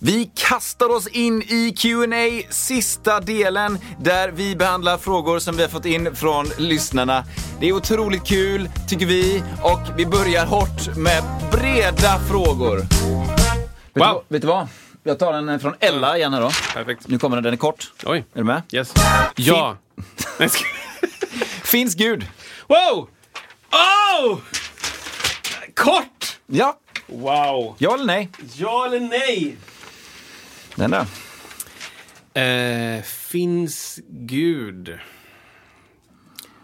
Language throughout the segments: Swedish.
Vi kastar oss in i Q&A sista delen där vi behandlar frågor som vi har fått in från lyssnarna. Det är otroligt kul, tycker vi, och vi börjar hårt med breda frågor. Vet, du, Wow. vad- vet du vad? Jag tar den från Ella igen här då. Perfekt. Nu kommer den, den är kort. Oj. Är du med? Yes. Ja. Ska- Finns Gud? wow! Oh! Kort! Ja. Wow. Ja eller nej? Ja eller nej? Där. Eh, finns Gud?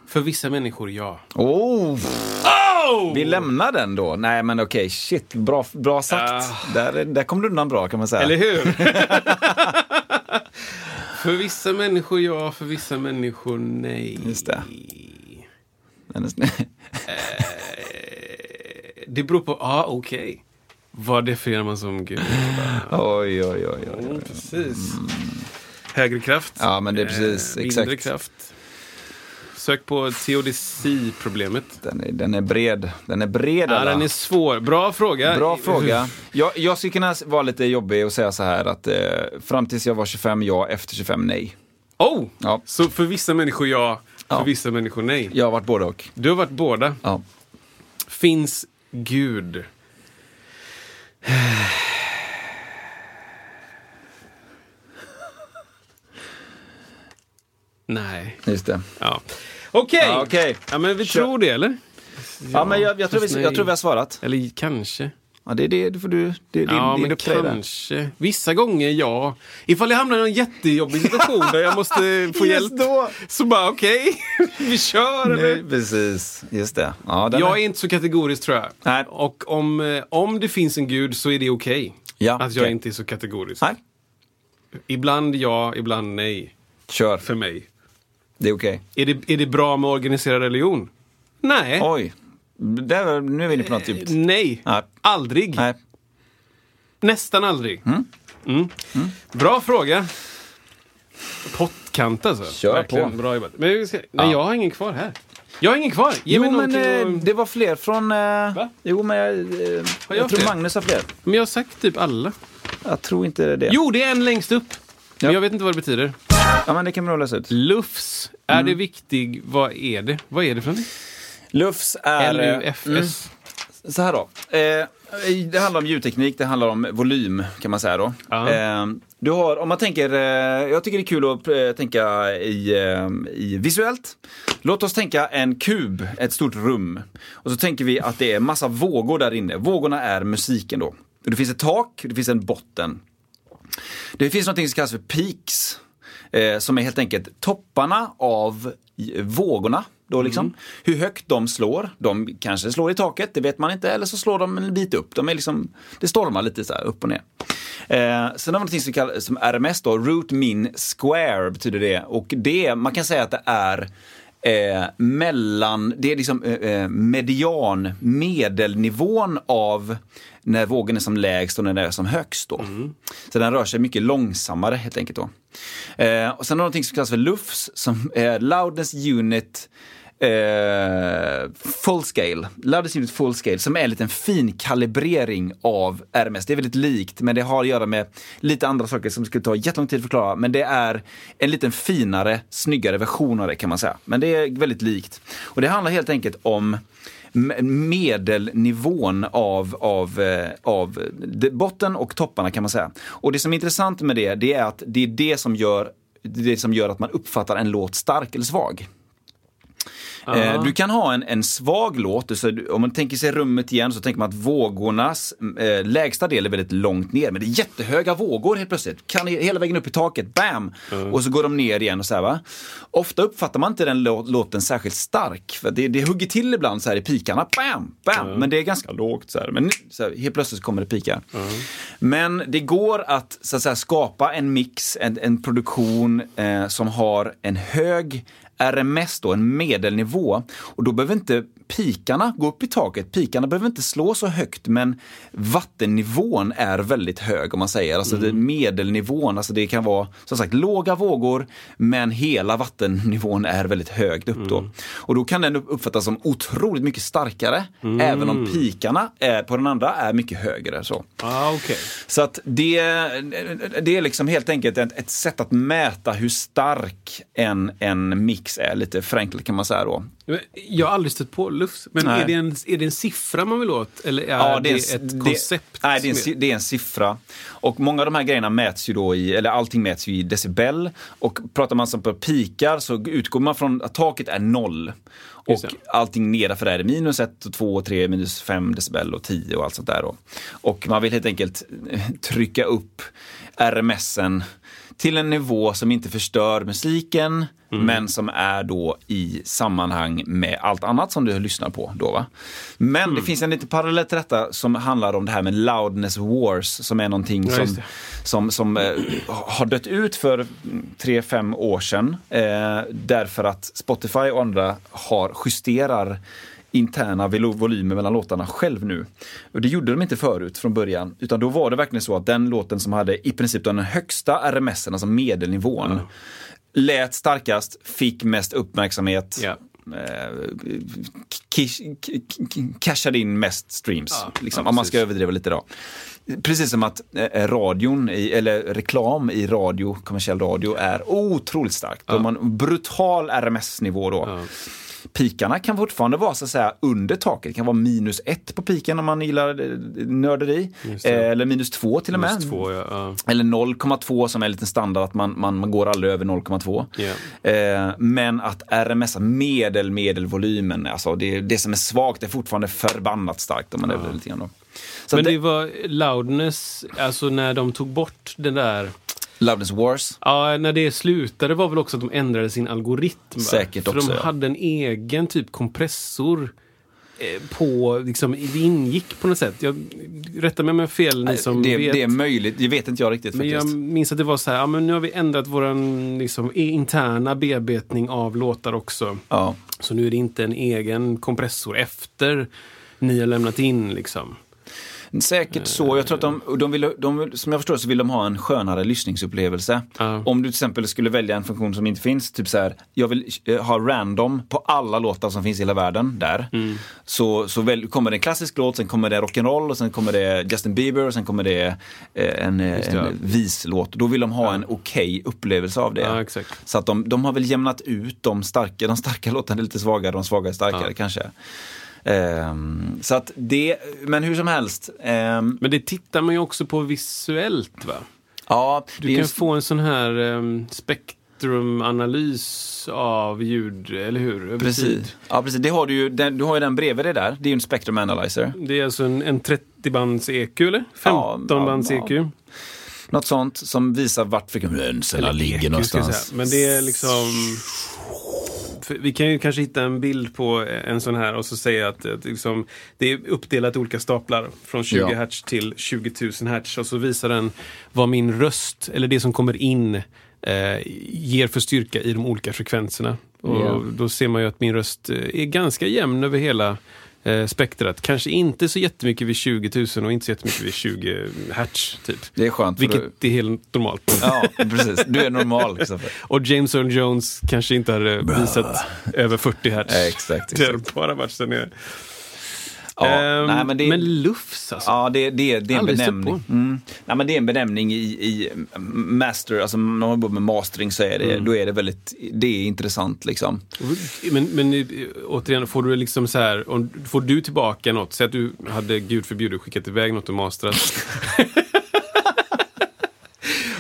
För vissa människor, ja. Oh. Oh! Vi lämnar den då. Nej men okej, shit. Bra, bra sagt. Där, där kom du undan bra kan man säga. Eller hur? för vissa människor ja, för vissa människor nej. Just det. Snä- Det beror på, ja ah, okej. Vad definierar man som Gud? Oj, oj, oj. oj. Mm, precis. Högre kraft. Ja, men det är precis, Eh, Mindre exakt. kraft. Sök på teodicea-problemet. Den är, den är bred. Den är bred Ja, alla. den är svår. Bra fråga. Bra fråga. Jag, jag skulle kunna vara lite jobbig och säga så här att eh, fram tills jag var 25 ja, efter 25 nej. Oh! Ja. Så för vissa människor ja, för Ja. vissa människor nej. Jag har varit både och. Du har varit båda. Ja. Finns Gud? Nej. Just det. Ja. Okej! Ja, okej. Ja, men vi Kör. tror det, eller? Ja, men jag, jag, tror vi, jag tror vi har svarat. Eller kanske. Ja, det det, det får du, det Ja, din men upp till dig där. kanske. Vissa gånger ja. Ifall jag hamnar i en jättejobbig situation där jag måste få hjälp. då. Så bara okej, vi kör. Eller? Nej, precis, just det. Ja, Jag är- är inte så kategorisk tror jag. Nej. Och om, eh, om det finns en gud så är det okej. Ja, att jag okej. inte är så kategorisk. Nej, Ibland ja, ibland nej. kör. För mig. Det är okej. Är det, är det bra med organiserad religion? Nej. Oj, där, nu är vi inne på något djupt. Nej. Nej. Aldrig. Nej. Nästan aldrig. Mm. Bra fråga. Pottkant alltså. Kör Verkligen på. Bra jobbat. Men ska, nej, Ja. jag har ingen kvar här. Jag har ingen kvar. Ge Jo, mig men någonting eh, det var fler från... Eh, Va? jo, men jag, eh, jag jag tror? Magnus har fler. Men jag har sagt typ alla. Jag tror inte det. Jo, det är en längst upp. Men Ja. jag vet inte vad det betyder. Ja, men det kan man läsa ut. Lufs. Är det viktig? Vad är det? Vad är det för någonting? Lufs är... eh, LUFS. Så här då. Eh, det handlar om ljudteknik, det handlar om volym kan man säga då. Eh, du har, om man tänker, eh, jag tycker det är kul att eh, tänka i, eh, i visuellt. Låt oss tänka en kub, ett stort rum. Och så tänker vi att det är massa vågor där inne. Vågorna är musiken då. Det finns ett tak, det finns en botten. Det finns något som kallas för peaks. Som är helt enkelt topparna av vågorna. Då liksom. Hur högt de slår. De kanske slår i taket, det vet man inte. Eller så slår de en bit upp. De är liksom, det stormar lite så här upp och ner. Eh, sen har vi något som kallas som RMS då, Root Min Square betyder det. Och det, man kan säga att det är eh, mellan, det är liksom eh, eh, median, medelnivån av när vågen är som lägst och när den är som högst. Då. Så den rör sig mycket långsammare helt enkelt. Då. Eh, och sen har någonting som kallas för LUFS, som är Loudness Unit eh, Full Scale. Loudness Unit Full Scale, som är en liten fin kalibrering av RMS. Det är väldigt likt, men det har att göra med lite andra saker som skulle ta jättelång tid att förklara. Men det är en liten finare, snyggare version av det kan man säga. Men det är väldigt likt. Och det handlar helt enkelt om medelnivån av, av, eh, av botten och topparna kan man säga. Och det som är intressant med det, det är att det är det som gör, det som gör att man uppfattar en låt stark eller svag. Eh, du kan ha en, en svag låt, så om man tänker sig rummet igen så tänker man att vågornas eh, lägsta del är väldigt långt ner. Men det är jättehöga vågor helt plötsligt. Kan hela vägen upp i taket, bam! Och så går de ner igen och så här va. Ofta uppfattar man inte den lå- låten särskilt stark. För det, det hugger till ibland så här i pikarna, bam, bam! Men det är ganska lågt så här. Men så här, helt plötsligt kommer det pikar. Men det går att, så att säga, skapa en mix, en, en produktion eh, som har en hög RMS, då, en medelnivå. Och då behöver inte pikarna gå upp i taket. Pikarna behöver inte slå så högt, men vattennivån är väldigt hög om man säger. Alltså det, medelnivån, alltså det kan vara som sagt låga vågor, men hela vattennivån är väldigt högt upp då. Och då kan den uppfattas som otroligt mycket starkare, även om pikarna är, på den andra är mycket högre. Så. Ah, okej. Så att det, det är liksom helt enkelt ett, ett sätt att mäta hur stark en, en mix är, lite förenklat kan man säga då. Jag har aldrig stött på lufs. Men Nej. är det, en, är det en siffra man vill åt? Eller är Ja, det, är ett en- koncept? Det, nej, det är, en, det är en siffra. Och många av de här grejerna mäts ju då i, eller allting mäts ju i decibel. Och pratar man som på pikar så utgår man från att taket är noll. Och det. allting nedanför är minus 1, 2, 3, minus 5 decibel och 10 och allt sånt där. Då. Och man vill helt enkelt trycka upp RMSen till en nivå som inte förstör musiken, Mm. men som är då i sammanhang med allt annat som du lyssnar på. Då, va? Men Mm. det finns en liten parallell till detta som handlar om det här med loudness wars, som är någonting Ja, som, som, som eh, har dött ut för tre, fem år sedan. Eh, därför att Spotify och andra har justerar interna vol- volymer mellan låtarna själv nu. Och det gjorde de inte förut från början. Utan då var det verkligen så att den låten som hade i princip den högsta RMSen, alltså medelnivån, lät starkast, fick mest uppmärksamhet. Ja. Eh, k- cashade in mest streams, Ja, liksom, ja, om man ska överdriva lite då. Precis som att eh, radion, i, eller reklam i radio, kommersiell radio, är otroligt starkt. De har en brutal RMS-nivå då. Ja. Pikarna kan fortfarande vara så att säga under taket. Det kan vara minus ett på piken om man gillar eh, nörderi. Eller minus två till och med. Två, ja. ja. Eller 0,2 som är en liten standard, att man, man, man går aldrig över 0,2. Ja. Eh, men att RMS, medel, medelvolymen, alltså det, det som är svagt är fortfarande förbannat starkt om man överdriver lite grann. Då. Så Men det, det var loudness, alltså när de tog bort den där... Loudness Wars. Ja, när det slutade var väl också att de ändrade sin algoritm. Säkert För också, de ja. hade en egen typ kompressor eh, på, liksom, det ingick på något sätt. Jag, rätta mig om jag har fel, ni som det, vet. det är möjligt, det vet inte jag riktigt Men jag faktiskt. minns att det var så här, ja, men nu har vi ändrat vår liksom, interna bearbetning av låtar också. Ja. Så nu är det inte en egen kompressor efter ni har lämnat in liksom. Säkert så. Jag tror att de, de vill, de, som jag förstår så vill de ha en skönare lyssningsupplevelse. Ja. Om du till exempel skulle välja en funktion som inte finns, typ så här, jag vill eh, ha random på alla låtar som finns i hela världen där. Mm. Så, så väl, kommer det en klassisk låt, sen kommer det rock'n'roll och sen kommer det Justin Bieber och sen kommer det eh, en, det, ja. en vislåt. Då vill de ha en okej upplevelse av det. Ja, exakt. Så att de, de har väl jämnat ut de starka, de starka låtarna lite svagare, de svaga är starkare Ja. kanske. Ehm, så att det, men hur som helst. ehm, Men det tittar man ju också på visuellt va? ja, Du kan ju- få en sån här um, spektrumanalys av ljud, eller hur? Precis. Ja, precis. Det har du, ju, den, du har ju den bredvid dig där. Det är ju en Spectrum Analyzer. Det är alltså en, en 30-bands EQ eller? Ja, 15-bands ja, EQ. Något sånt som visar vart frekvenserna ligger EQ, någonstans. Men det är liksom... för Vi kan ju kanske hitta en bild på en sån här och så säga att, att liksom, det är uppdelat i olika staplar. Från 20 Ja. hertz till 20 000 hertz. Och så visar den vad min röst, eller det som kommer in, eh, ger för styrka i de olika frekvenserna. Och Ja. Då ser man ju att min röst eh, är ganska jämn över hela eh, spektrat. Kanske inte så jättemycket vid 20 000 och inte så jättemycket vid 20 hertz. Typ. Det är skönt. Vilket du, är helt normalt. ja, precis. Du är normal. Kristoffer. Och James Earl Jones kanske inte hade visat över 40 hertz. Ja, exakt, Det hade exakt. bara varit där nere. Ja, Ehm, nej, men det, men lufs alltså. Ja, det, det, det är en benämning. Mm. Nej, men det är en benämning i, i master, alltså när man jobbar med mastering så är det, Mm. då är det väldigt, det är intressant liksom. Men, men eh, återigen, får du liksom så här, om, får du tillbaka något? Säg att du hade, gud förbjude, skickat iväg något och mastrat.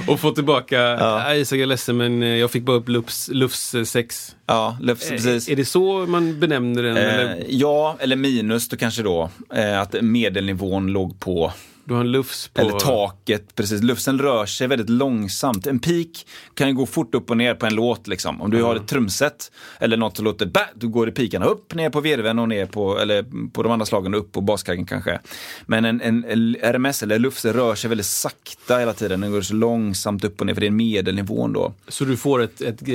och få tillbaka, ja. Isak jag är ledsen men eh, jag fick bara upp Lufs, Lufs 6. Ja, Lufs, precis. Är, är det så man benämner den? Eh, eller? Ja, eller minus då kanske då. Eh, att medelnivån låg på du har en lufs på... Eller taket, precis. Lufsen rör sig väldigt långsamt. En peak kan ju gå fort upp och ner på en låt. Liksom. Om du mm. har ett trumset eller något som låter bä, då går det pikarna upp, ner på virveln och ner på, eller på de andra slagen och upp på baskaggen kanske. Men en, en, en RMS eller lufsen rör sig väldigt sakta hela tiden. Den går så långsamt upp och ner för det är medelnivån då. Så du får ett, ett, ett,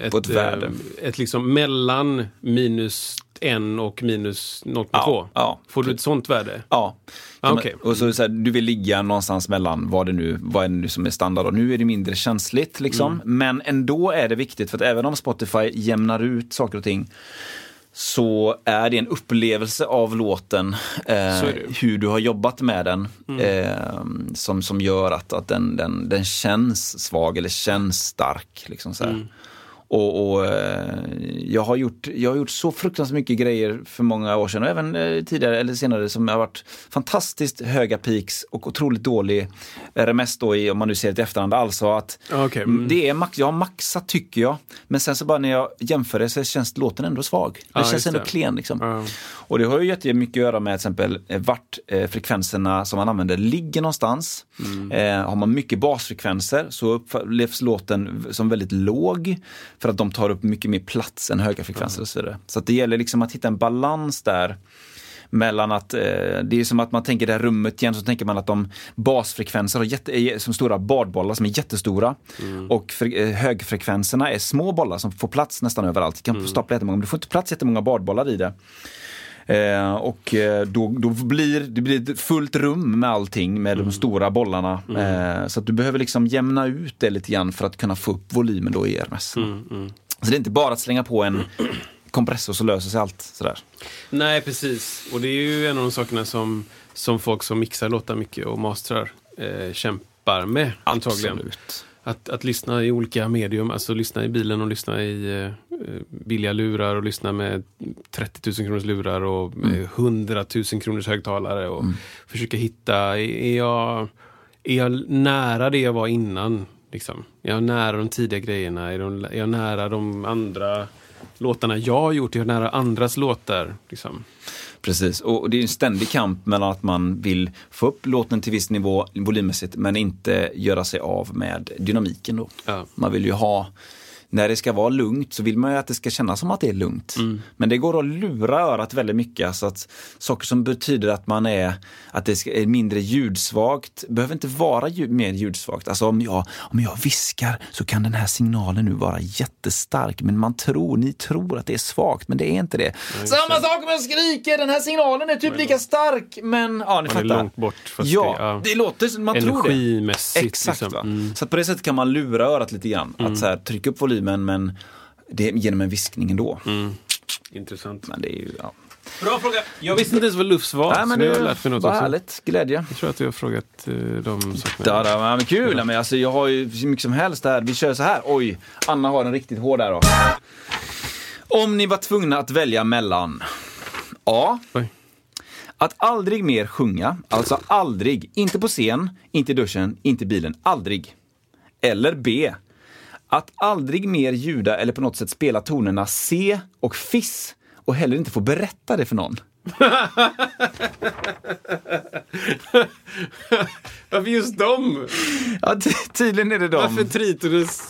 ett, ett värde? Ett liksom mellan minus 1 och minus 0,2? Ja, ja, Får du ett sånt värde? Ja. Ah, okay. Och så, så här, du vill ligga någonstans mellan vad det nu, vad är nu som är standard. Och nu är det mindre känsligt liksom. Mm. Men ändå är det viktigt för att även om Spotify jämnar ut saker och ting så är det en upplevelse av låten, eh, hur du har jobbat med den, mm. eh, som, som gör att, att den, den, den känns svag eller känns stark. Liksom så mm. Och, och, eh, jag, har gjort, jag har gjort så fruktansvärt mycket grejer för många år sedan och även eh, tidigare eller senare som har varit fantastiskt höga peaks och otroligt dålig RMS då i, om man nu ser det i efterhand. Alltså att okay. mm. det är max, jag har maxat tycker jag. Men sen så bara när jag jämför det så känns låten ändå svag. Det ah, känns ändå det. klen liksom. Ah. Och det har ju jättemycket att göra med till exempel eh, vart frekvenserna som man använder ligger någonstans. Mm. Eh, har man mycket basfrekvenser så upplevs låten som väldigt låg för att de tar upp mycket mer plats än höga frekvenser och så vidare. Så det gäller liksom att hitta en balans där mellan att, eh, det är som att man tänker det här rummet igen, så tänker man att de basfrekvenser har jätte, som stora badbollar som är jättestora. Mm. Och för, eh, högfrekvenserna är små bollar som får plats nästan överallt. Du kan mm. stapla jättemånga, men du får inte plats jättemånga badbollar i det. Eh, och eh, då, då blir det blir ett fullt rum med allting med mm. de stora bollarna. Mm. Eh, så att du behöver liksom jämna ut det lite grann för att kunna få upp volymen då i RMS. Mm, mm. Så det är inte bara att slänga på en kompressor så löser sig allt sådär. Nej, precis. Och det är ju en av de sakerna som, som folk som mixar låtar mycket och mastrar eh, kämpar med antagligen. Att, att lyssna i olika medium, alltså lyssna i bilen och lyssna i eh, billiga lurar och lyssna med 30 000 kronors lurar och mm. 100 000 kronors högtalare och mm. försöka hitta, är jag, är jag nära det jag var innan? Liksom? Är jag nära de tidiga grejerna? Är, de, är jag nära de andra låtarna jag har gjort? Är jag nära andras låtar? Liksom? Precis, och det är en ständig kamp mellan att man vill få upp låten till viss nivå volymmässigt men inte göra sig av med dynamiken då. Ja. Man vill ju ha när det ska vara lugnt så vill man ju att det ska kännas som att det är lugnt. Mm. Men det går att lura örat väldigt mycket. Alltså att saker som betyder att man är, att det är mindre ljudsvagt, behöver inte vara ljud, mer ljudsvagt. Alltså om jag, om jag viskar så kan den här signalen nu vara jättestark. Men man tror, ni tror att det är svagt, men det är inte det. Mm. Samma sak om jag skriker, den här signalen är typ lika stark. Men ja, ni man fattar. Är långt bort. ja, det, ja, det låter, man tror det. Energimässigt. Exakt. Liksom. Mm. Så på det sättet kan man lura örat lite grann. Att mm. så här, trycka upp volymen men, men det är genom en viskning ändå. Mm. Intressant. Men det är ju, ja. Bra fråga! Jag visste inte ens vad lufs var. Nej, men det, har lärt mig något var härligt, glädje. Jag tror att du har frågat uh, de sakerna. Da, da, men kul! Ja. Men alltså, jag har ju hur mycket som helst här. Vi kör så här. Oj, Anna har en riktigt hård där då. Om ni var tvungna att välja mellan A. Oj. Att aldrig mer sjunga, alltså aldrig, inte på scen, inte i duschen, inte i bilen, aldrig. Eller B. Att aldrig mer ljuda eller på något sätt spela tonerna C och Fiss och heller inte få berätta det för någon. Varför just dem? Ja, tydligen är det dem. Varför tritonus?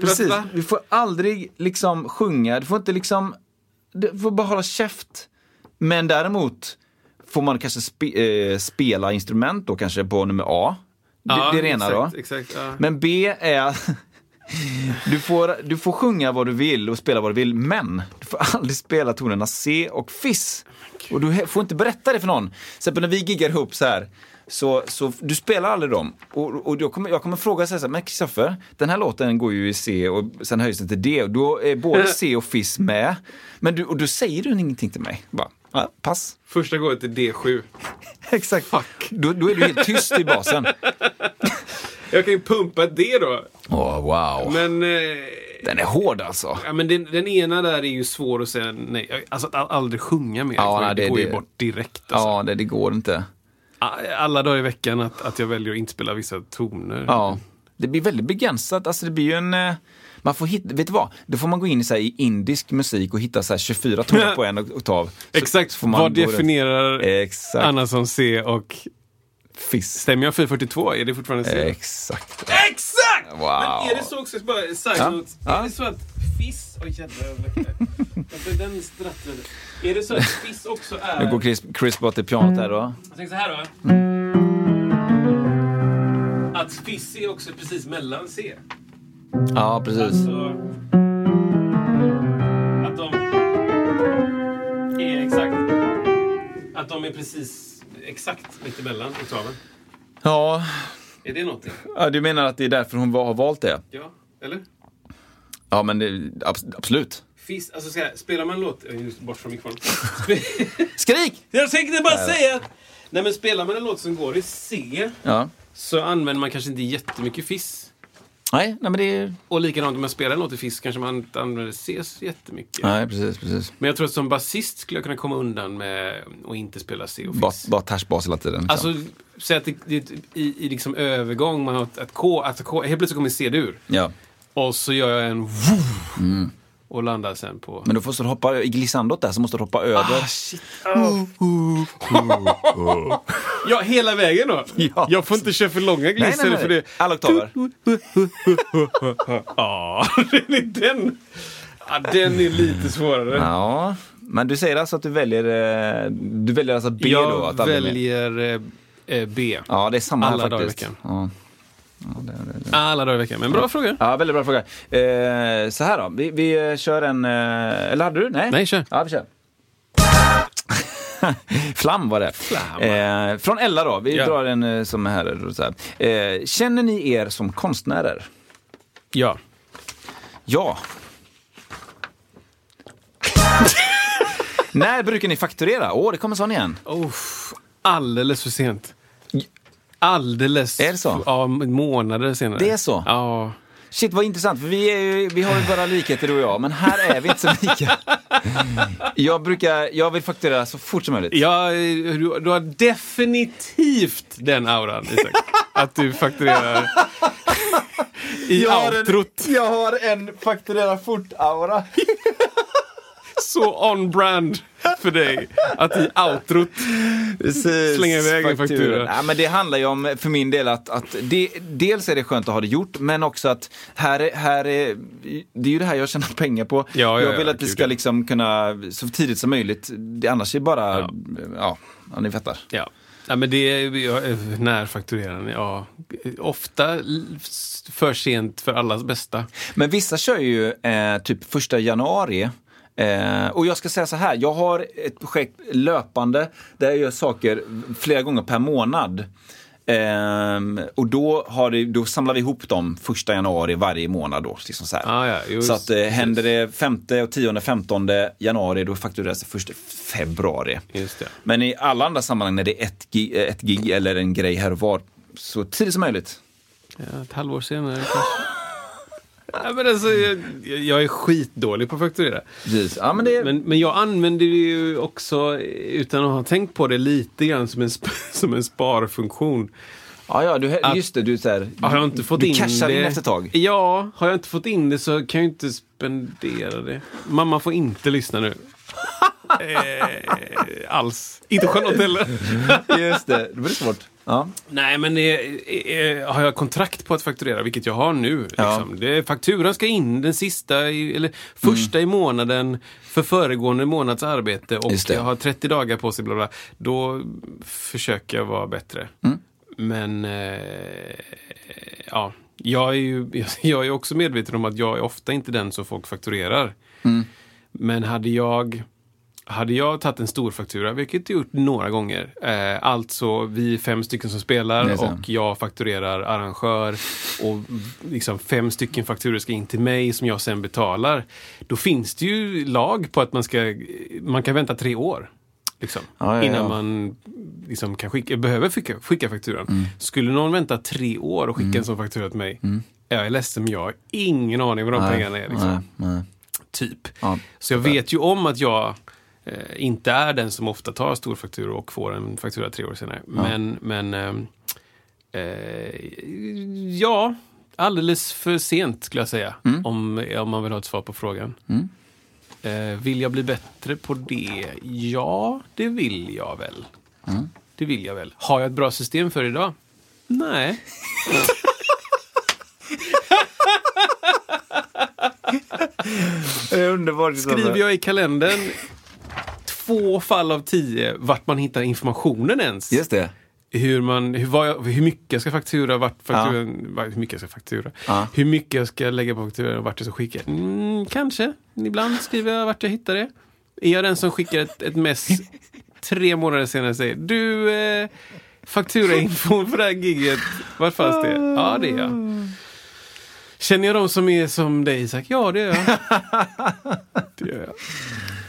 Precis, du får aldrig liksom sjunga, du får inte liksom, du får bara hålla käft. Men däremot får man kanske spe, äh, spela instrument då kanske på nummer A. Det, ja, det är det ena då. Exakt, ja. Men B är du får, du får sjunga vad du vill och spela vad du vill, men du får aldrig spela tonerna C och Fiss. Och du får inte berätta det för någon. Till när vi giggar ihop så här, så, så du spelar aldrig dem. Och, och jag, kommer, jag kommer fråga så här, men Kristoffer, den här låten går ju i C och sen höjs den till D och då är både C och Fiss med. Men du, och då säger du ingenting till mig. Bara, ja, pass. Första går till D7. Exakt. Fuck. Då, då är du helt tyst i basen. Jag kan ju pumpa ett D då. Oh, wow. Men... Eh, den är hård alltså. Ja, men den, den, ena där är ju svår att säga nej. Alltså att aldrig sjunga mer. Ja, nej, det, det går det, ju bort direkt. Alltså. Ja, det, det går inte. Alla dagar i veckan att, att jag väljer att inte spela vissa toner. Ja. Det blir väldigt begränsat. Alltså det blir ju en... eh, Man får hitta, vet du vad? Då får man gå in i, så här, i indisk musik och hitta så här, 24 toner på en oktav. Så- Exakt, så man vad definierar Exakt. Anna som C och Fisk. stämmer jag 442? Är det fortfarande C? Exakt. Exakt! Wow. Men är det så också, bara side Ja. note, Ja. är det så att Fiss, oj jävlar, alltså, den strattrade. Är det så att Fiss också är... Nu går Chris, Chris bort till pianot här då. Jag tänker så här då. Att Fiss är också precis mellan C. Ja, precis. Alltså... Att de är exakt... Att de är precis exakt mitt emellan oktaven. Ja, Är det någonting? ja, du menar att det är därför hon har valt det? Ja, eller? Ja, men det, abs- absolut. Fiss, alltså ska jag, spelar man låt... Just bort från mikrofonen. Skrik! jag tänkte bara säga att... Nej men spelar man en låt som går i C Ja. så använder man kanske inte jättemycket Fiss. Nej, nej men det är... Och likadant om man spelar en låt i Fiss kanske man inte använder C så jättemycket. Nej, precis, precis. Men jag tror att som basist skulle jag kunna komma undan med att inte spela C och Bara, Fiss. bara tashbas hela tiden. liksom. Alltså, säg att det, det, i, i liksom övergång, man har ett, ett K, att K, helt plötsligt kommer C ur. Ja. Och så gör jag en och landar sen på... Men då måste du hoppa, i glissandot där så måste du hoppa över. Ah, shit. ja, hela vägen då? Ja. Jag får inte köra för långa glisser för det... Alla oktaver. Ja, den. Ja, den är lite svårare. Ja, men du säger alltså att du väljer, eh, du väljer alltså B då? jag Att aldrig mer- väljer eh, eh, B. Ja, det är samma alla här dagar i faktiskt. veckan. Ja. Ja, det, det, det. Alla dagar i veckan. Men bra fråga. ja, väldigt bra fråga. Eh, så här då, vi, vi kör en... Eh, eller hade du? Nej? Nej, kör. Ja, vi kör. Flam var det. Flam. Eh, från Ella då, vi Ja. drar en eh, som är här. då, Så här. Eh, känner ni er som konstnärer? Ja. Ja. När brukar ni fakturera? Åh, det kommer sån igen. Oh, alldeles för sent. Alldeles. Är det så? Ja, månader senare. Det är så? Ja. Shit vad intressant, för vi, är ju, vi har ju bara likheter du och jag, men här är vi inte så lika. Jag, brukar, jag vill fakturera så fort som möjligt. Ja, du, du har definitivt den auran, Isak. Att du fakturerar i outrot. jag har en fakturera fort-aura. Så on-brand för dig. Att i outrot Precis. Slänga iväg en faktura. Ja, men det handlar ju om, för min del, att, att det, dels är det skönt att ha det gjort, men också att här, är- här är, det är ju det här jag tjänar pengar på. Ja, ja, jag vill ja, att gud, ska liksom kunna, så tidigt som möjligt. Det, annars är det bara, Ja. ja, ja, ni fattar. Ja. ja, men det är när fakturerar ni? Ja, ofta för sent för allas bästa. Men vissa kör ju eh, typ första januari. Eh, och jag ska säga så här, jag har ett projekt löpande där jag gör saker flera gånger per månad. Ehm, och då, har det, då samlar vi ihop dem första januari varje månad. Då, liksom så. Ah, ja, just, så att eh, händer det femte och tionde, femtonde januari då faktureras det första februari. Det. Men i alla andra sammanhang när det är ett gig, ett gig eller en grej här och var, så tidigt som möjligt. Ja, ett halvår senare kanske. Ja, men alltså, jag, jag är skitdålig på att fakturera. Precis. Ja, men det, Men, men jag använder det ju också, utan att ha tänkt på det, lite grann som en, som en sparfunktion. Ja, ja, du, Att- just det. Du, så här, Har jag inte fått in cashar det... in efter ett tag. Ja, har jag inte fått in det så kan jag inte spendera det. Mamma får inte lyssna nu. Eh, alls. Inte Charlotte heller. Just det, det blir svårt. Ja. Nej, men det, eh, har jag kontrakt på att fakturera, vilket jag har nu. Ja. Liksom. Det, fakturan ska in den sista, i, eller första i månaden för föregående månads arbete och jag har 30 dagar på sig. Bla bla. Då försöker jag vara bättre. Mm. Men eh, ja, jag är ju jag är också medveten om att jag är ofta inte den som folk fakturerar. Mm. Men hade jag hade jag tagit en stor faktura, vilket jag gjort några gånger, eh, alltså vi är fem stycken som spelar och jag fakturerar arrangör och liksom fem stycken fakturor ska in till mig som jag sen betalar. Då finns det ju lag på att man ska, man kan vänta tre år. Liksom, Ja, ja, innan ja. man liksom kan skicka, behöver skicka, skicka fakturan. Mm. Skulle någon vänta tre år och skicka en sån faktura till mig, jag är ledsen men jag har ingen aning vad de pengarna är. Liksom. nej, nej. Typ. Ja, Så jag vet ju om att jag eh, inte är den som ofta tar storfakturor och får en faktura tre år senare. Men, men ehm, eh, ja, alldeles för sent skulle jag säga. Mm. Om, om man vill ha ett svar på frågan. Eh, vill jag bli bättre på det? Ja, det vill jag väl. Mm. Det vill jag väl. Har jag ett bra system för idag? Nej. Det är underbart. Skriver jag i kalendern två fall av tio vart man hittar informationen ens. Just det. hur, man, hur, vad jag, hur mycket jag ska faktura, vart fakturan, va- hur mycket jag ska faktura. Ja. Hur mycket jag ska lägga på fakturan och vart jag ska skicka. Mm, kanske. Ibland skriver jag vart jag hittar det. Är jag den som skickar ett, ett mess tre månader senare och säger du, eh, fakturainfon för det här giget, vart fanns det? Ja, det är jag. Känner jag de som är som dig Isak? Ja, det gör jag. Det gör jag.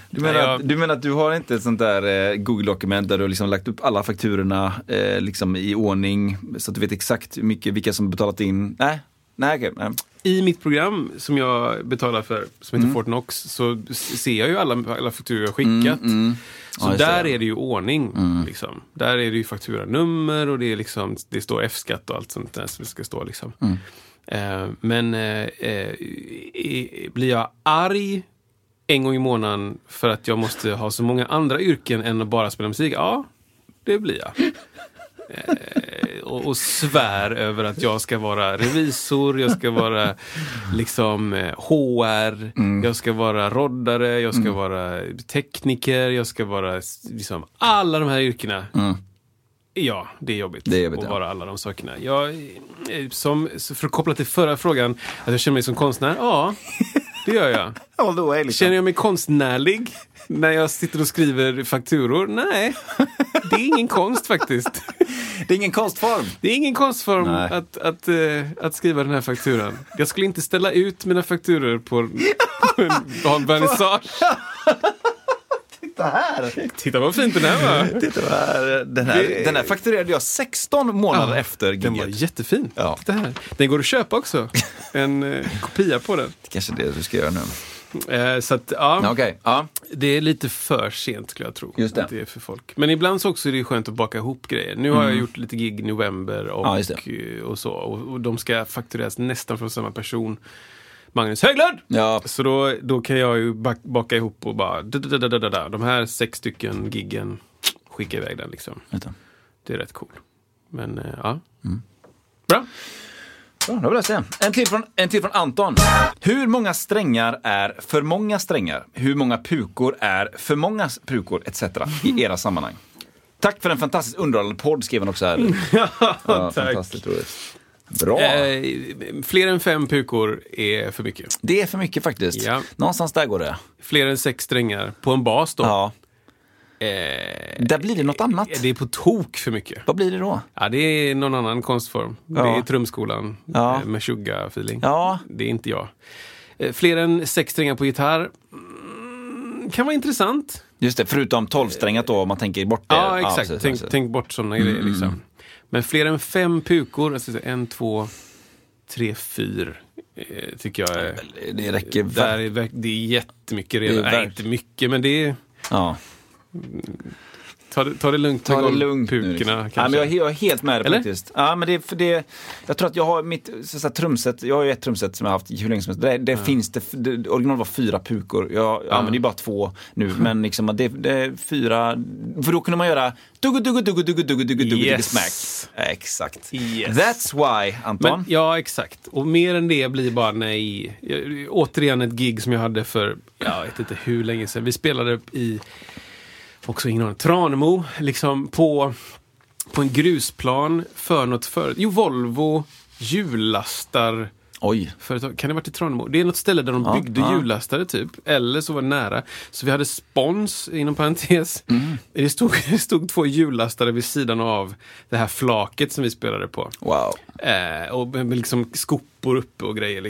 Du menar, att, du menar att du har inte ett sånt där eh, Google-dokument där du har liksom lagt upp alla fakturorna eh, liksom i ordning så att du vet exakt hur mycket, vilka som betalat in? Nej, nej okej. nej. I mitt program som jag betalar för, som Mm. heter Fortnox, så ser jag ju alla, alla fakturor jag skickat. Mm, Så Ja, där. Mm. är det ju ordning. Liksom. Där är det ju fakturanummer och det, är liksom, det står F-skatt och allt sånt där som det ska stå. Liksom. Mm. Eh, men eh, eh, blir jag arg en gång i månaden för att jag måste ha så många andra yrken än att bara spela musik? Ja, det blir jag. Och, och svär över att jag ska vara revisor, jag ska vara liksom HR, Mm. jag ska vara roddare, jag ska vara tekniker, jag ska vara liksom alla de här yrkena. Ja, det är jobbigt. Det är jobbigt, att ja. vara alla de sakerna. Jag, eh, som, för att koppla till förra frågan, att jag känner mig som konstnär? Ja, det gör jag. All the way, liksom. Känner jag mig konstnärlig när jag sitter och skriver fakturor? Nej, det är ingen konst faktiskt. Det är ingen konstform. Det är ingen konstform Nej. att, att, eh, att skriva den här fakturan. Jag skulle inte ställa ut mina fakturor på, på en, på en vernissage. Titta här! Titta vad fint den här var. Titta här. Den här, Det- den här fakturerade jag 16 månader Ja, efter Den var giget. jättefin. Ja. Titta här. Den går att köpa också. En eh, kopia på den. Det kanske är det du ska göra nu. Eh, så att, ja, Okej, ja. det är lite för sent skulle jag tro. Just det. Det är för folk. Men ibland så också är det skönt att baka ihop grejer. Nu har jag gjort lite gig i november och, Mm. Ja, just eh, och så. Och, och de ska faktureras nästan från samma person. Magnus Höglund! Ja, Så då, då kan jag ju bak- baka ihop och bara, de här sex stycken giggen, skicka iväg den liksom. Det är rätt cool. Men eh, ja. Mm. Bra. Bra, då har vi det. En till, från, en till från Anton. Hur många strängar är för många strängar? Hur många pukor är för många pukor? Etc. i era sammanhang. Tack för en fantastiskt underhållande podd, skrev han också här. Ja, tack. fantastiskt roligt. Bra. Eh, fler än fem pukor är för mycket. Det är för mycket faktiskt. Ja. Någonstans där går det. Fler än sex strängar på en bas då. Ja. Eh, Där blir det något annat. det är på tok för mycket. Vad blir det då? Ja, det är någon annan konstform. Det Ja. är trumskolan Ja. eh, med tjugga-feeling. Ja. Det är inte jag. Eh, Fler än sex strängar på gitarr mm, kan vara intressant. Just det, förutom tolvsträngat då, om man tänker bort det. Ja, exakt. precis, tänk, tänk bort sådana grejer. Liksom. Men fler än fem pukor, alltså en, två, tre, fyra, eh, tycker jag är... Det räcker. Där är, det är jättemycket redan. Det är Nej, inte mycket, men det är... Ja. Ta det, ta det lugnt Ta det lugnt nu. golvpukorna Liksom. Ja, men jag, är- jag är helt med dig faktiskt. Ja, men det, för det, jag tror att jag har mitt så, så trumset, jag har ju ett trumset som jag har haft hur länge som helst. Det, det finns det, det, original var fyra pukor. Jag ja. använder ju bara två nu, men liksom det, det är fyra, för då kunde man göra duggu duggu duggu duggu duggu duggu duggu Yes. smack. Ja, Exakt. Yes. That's why, Anton. Men, ja, exakt. Och mer än det blir bara nej. Jag- Återigen ett gig som jag hade för, jag vet inte hur länge sedan. Vi spelade i, också ingen aning, Tranemo, liksom på, på en grusplan för något företag. Jo, Volvo hjulastar Oj. företag. Kan det ha varit i Tranemo? Det är något ställe där de Ja, byggde ja. typ. Eller så var det nära. Så vi hade spons, inom parentes. Mm. Det, stod, det stod två hjullastare vid sidan av det här flaket som vi spelade på. Wow. Eh, och liksom skopor uppe och grejer.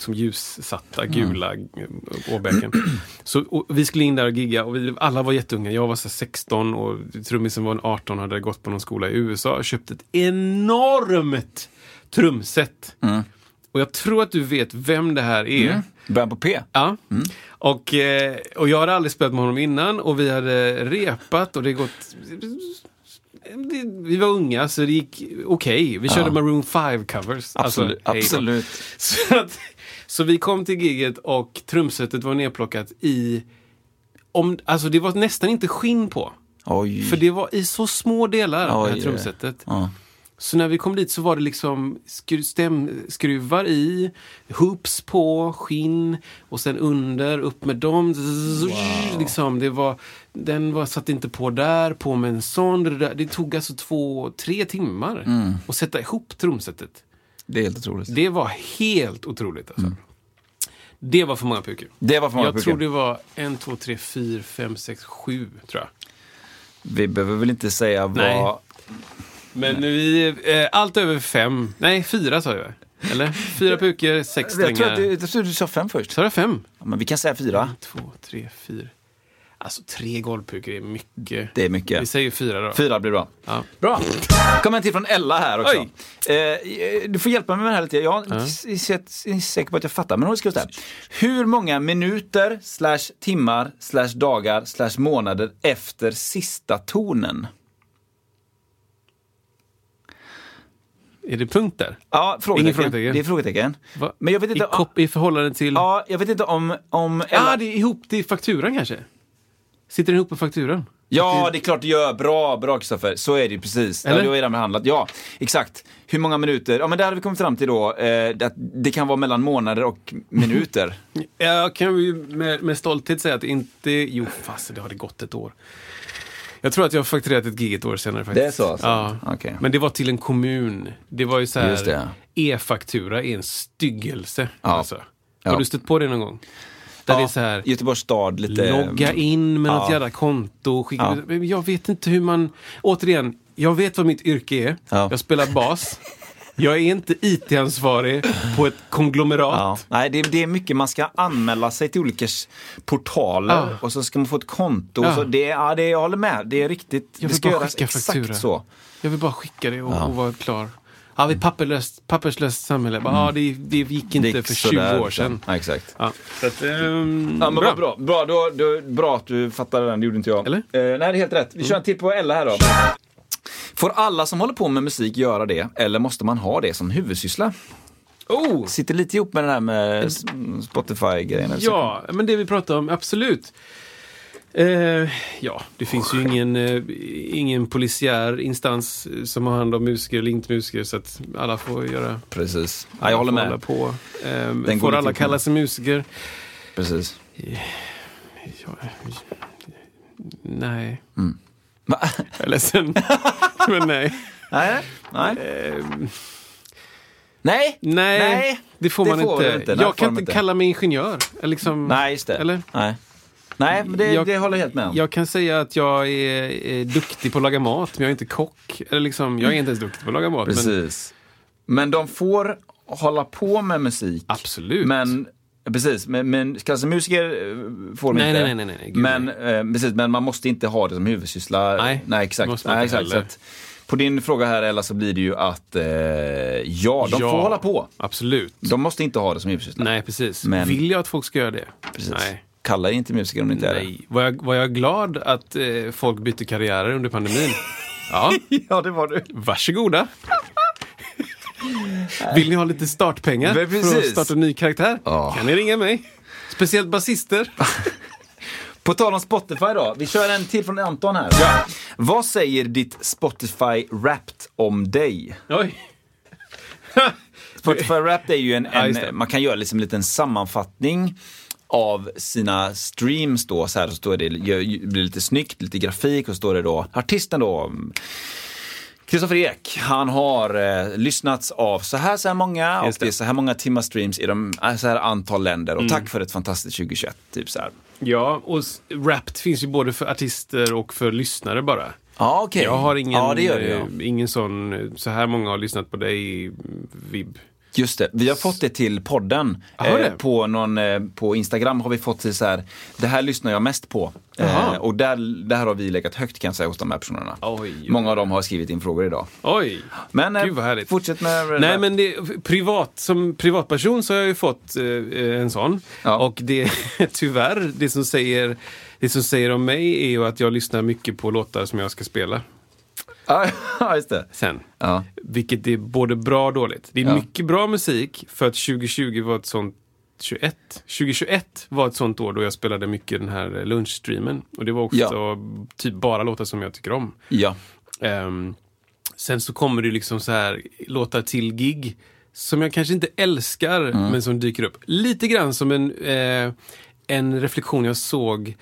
Som ljussatta, gula mm. åbäken. Så vi skulle in där och gigga och vi, alla var jätteunga. Jag var så 16 och trummisen var en 18 och hade gått på någon skola i USA och köpt ett enormt trumset. Mm. Och jag tror att du vet vem det här är. Mm. Början på P? Ja. Mm. Och, eh, och jag hade aldrig spelat med honom innan och vi hade repat och det gått vi var unga så det gick okej. Okay. Vi körde ja. Maroon 5 covers. Absolut. Alltså, absolut. Så, att, så, vi kom till giget och trumsetet var nedplockat i... Om, alltså det var nästan inte skinn på. Oj. För det var i så små delar, Oj. det här trumsetet. Ja. Så när vi kom dit så var det liksom skru stämskruvar i, hoops på, skinn och sen under, upp med dem. Wow. Liksom, det var, den var, satt inte på där, på med en sån. Det, det tog alltså två, tre timmar mm. att sätta ihop trumsetet. Det är helt otroligt. Det var helt otroligt alltså. Mm. Det var för många pukor. Det var för många Jag tror det var en, två, tre, fyra, fem, sex, sju tror jag. Vi behöver väl inte säga vad... Nej. Men vi, eh, allt över fem, nej fyra sa jag. Eller? Fyra pukor, sex strängar. Jag tror, att du, jag tror du sa fem först. Sa jag fem? Ja, men vi kan säga fyra. En, två, tre, fyra. Alltså tre golvpukor är mycket. Det är mycket. Vi säger fyra då. Fyra blir bra. Ja. Bra. kommer en till från Ella här också. Eh, du får hjälpa mig med det här lite. Jag är ja. säker på att jag fattar. Men hon skriver så här. Hur många minuter, slash timmar, slash dagar, slash månader efter sista tonen? Är det punkt där? Ja, frågetecken. frågetecken. Det är frågetecken. Va? Men jag vet inte, I, kop, I förhållande till? Ja, jag vet inte om... om ja, ah, det är ihop till fakturan kanske? Sitter den ihop med fakturan? Ja, det är klart det gör. Bra, bra Kristoffer. Så är det precis. Eller? Ja, du har redan behandlat. Ja, exakt. Hur många minuter? Ja, men där har vi kommit fram till då eh, att det kan vara mellan månader och minuter. Jag kan ju med, med stolthet säga att det inte... Jo, fast det har det gått ett år. Jag tror att jag har fakturerat ett gig ett år senare faktiskt. Det är så alltså? Ja. Okay. Men det var till en kommun. Det var ju så här, e-faktura är en styggelse. Ja. Alltså. Har ja. du stött på det någon gång? Där ja, det är så här, Göteborgs stad lite... Logga in med ja. något jävla konto. Skicka, ja. Jag vet inte hur man... Återigen, jag vet vad mitt yrke är. Ja. Jag spelar bas. Jag är inte IT-ansvarig på ett konglomerat. Ja. Nej, det är, det är mycket. Man ska anmäla sig till olika portaler ja. och så ska man få ett konto. Ja. Så det, ja, det, jag håller med. Det är riktigt. Jag vill det ska bara skicka exakt faktura. så. Jag vill bara skicka det och, och vara klar. Ja, vi är papperslöst, papperslöst samhälle. Mm. Ja, det, det gick inte det gick för 20 där, år sedan. Ja, exakt. Ja. Så att, um, ja, men bra. bra. Bra, då, då, bra att du fattade den, det gjorde inte jag. Eller? Uh, nej, det är helt rätt. Vi kör en till på Ella här då. Får alla som håller på med musik göra det, eller måste man ha det som huvudsyssla? Oh. Sitter lite ihop med den här med Spotify-grejen. Ja, men det vi pratar om, absolut. Eh, ja, det finns ju ingen, eh, ingen polisiär instans som har hand om musiker eller inte musiker så att alla får göra... Precis. Ja, jag håller med. På. Eh, får alla kalla sig musiker? Precis. Ja, nej. Mm. Jag är ledsen, men nej. Nej, nej. Eh, nej, nej, nej, det får man får inte. inte. Jag kan inte, inte kalla mig ingenjör. Liksom, nej, just det. Eller? Nej. Nej, men det, jag, det håller jag helt med om. Jag kan säga att jag är, är, duktig på att laga mat, men jag är inte kock. Eller liksom, jag är inte ens duktig på att laga mat. Precis. Men, men de får hålla på med musik. Absolut. Men Precis, men, men kallas musiker eh, får de nej, inte. Nej, nej, nej, nej, men, eh, precis, men man måste inte ha det som huvudsyssla. Nej, nej exakt. Nej, exakt så att, på din fråga här Ella så blir det ju att eh, ja, de ja, får hålla på. Absolut. De måste inte ha det som huvudsyssla. Nej, precis. Men, Vill jag att folk ska göra det? Precis. Nej. Kalla inte musiker om det inte Nej. är det. Var jag, var jag glad att eh, folk bytte karriärer under pandemin? ja. ja, det var du. Varsågoda. Vill ni ha lite startpengar för att starta en ny karaktär? Oh. kan ni ringa mig. Speciellt basister. På tal om Spotify då. Vi kör en till från Anton här. Vad säger ditt Spotify Wrapped om dig? Oj. Spotify Wrapped är ju en, Ja, just det. en man kan göra liksom en liten sammanfattning av sina streams då, så här så står det, blir lite snyggt, lite grafik och så står det då artisten då Kristoffer Ek, han har eh, lyssnats av så här, så här många och det är så här många timmar streams i de, äh, så här antal länder och Mm. tack för ett fantastiskt 2021. Typ så här. Ja, och Wrapped finns ju både för artister och för lyssnare bara. Ja, okej. Jag har ingen, Ja, det det, ja. eh, ingen sån, eh, så här många har lyssnat på dig, vibb. Just det, vi har fått det till podden. Jaha, det. på, någon, eh, på Instagram har vi fått till så här, det här lyssnar jag mest på. Eh, och där, där har vi legat högt kan jag säga hos de här personerna. Oj, oj. Många av dem har skrivit in frågor idag. Oj! Men eh, Gud vad härligt. fortsätt med Nej men det, privat, som privatperson så har jag ju fått eh, en sån. Ja. Och det, tyvärr, det som, säger, det som säger om mig är ju att jag lyssnar mycket på låtar som jag ska spela Ja, just det. sen. Ja. Vilket är både bra och dåligt. Det är Ja. mycket bra musik för att 2020 var ett sånt 21. 2021 var ett sånt år då jag spelade mycket den här lunchstreamen. Och det var också Ja. typ bara låtar som jag tycker om. ja. Ehm, sen så kommer det liksom så här låtar till gig som jag kanske inte älskar men som dyker upp. Lite grann som en, eh, en reflektion jag såg.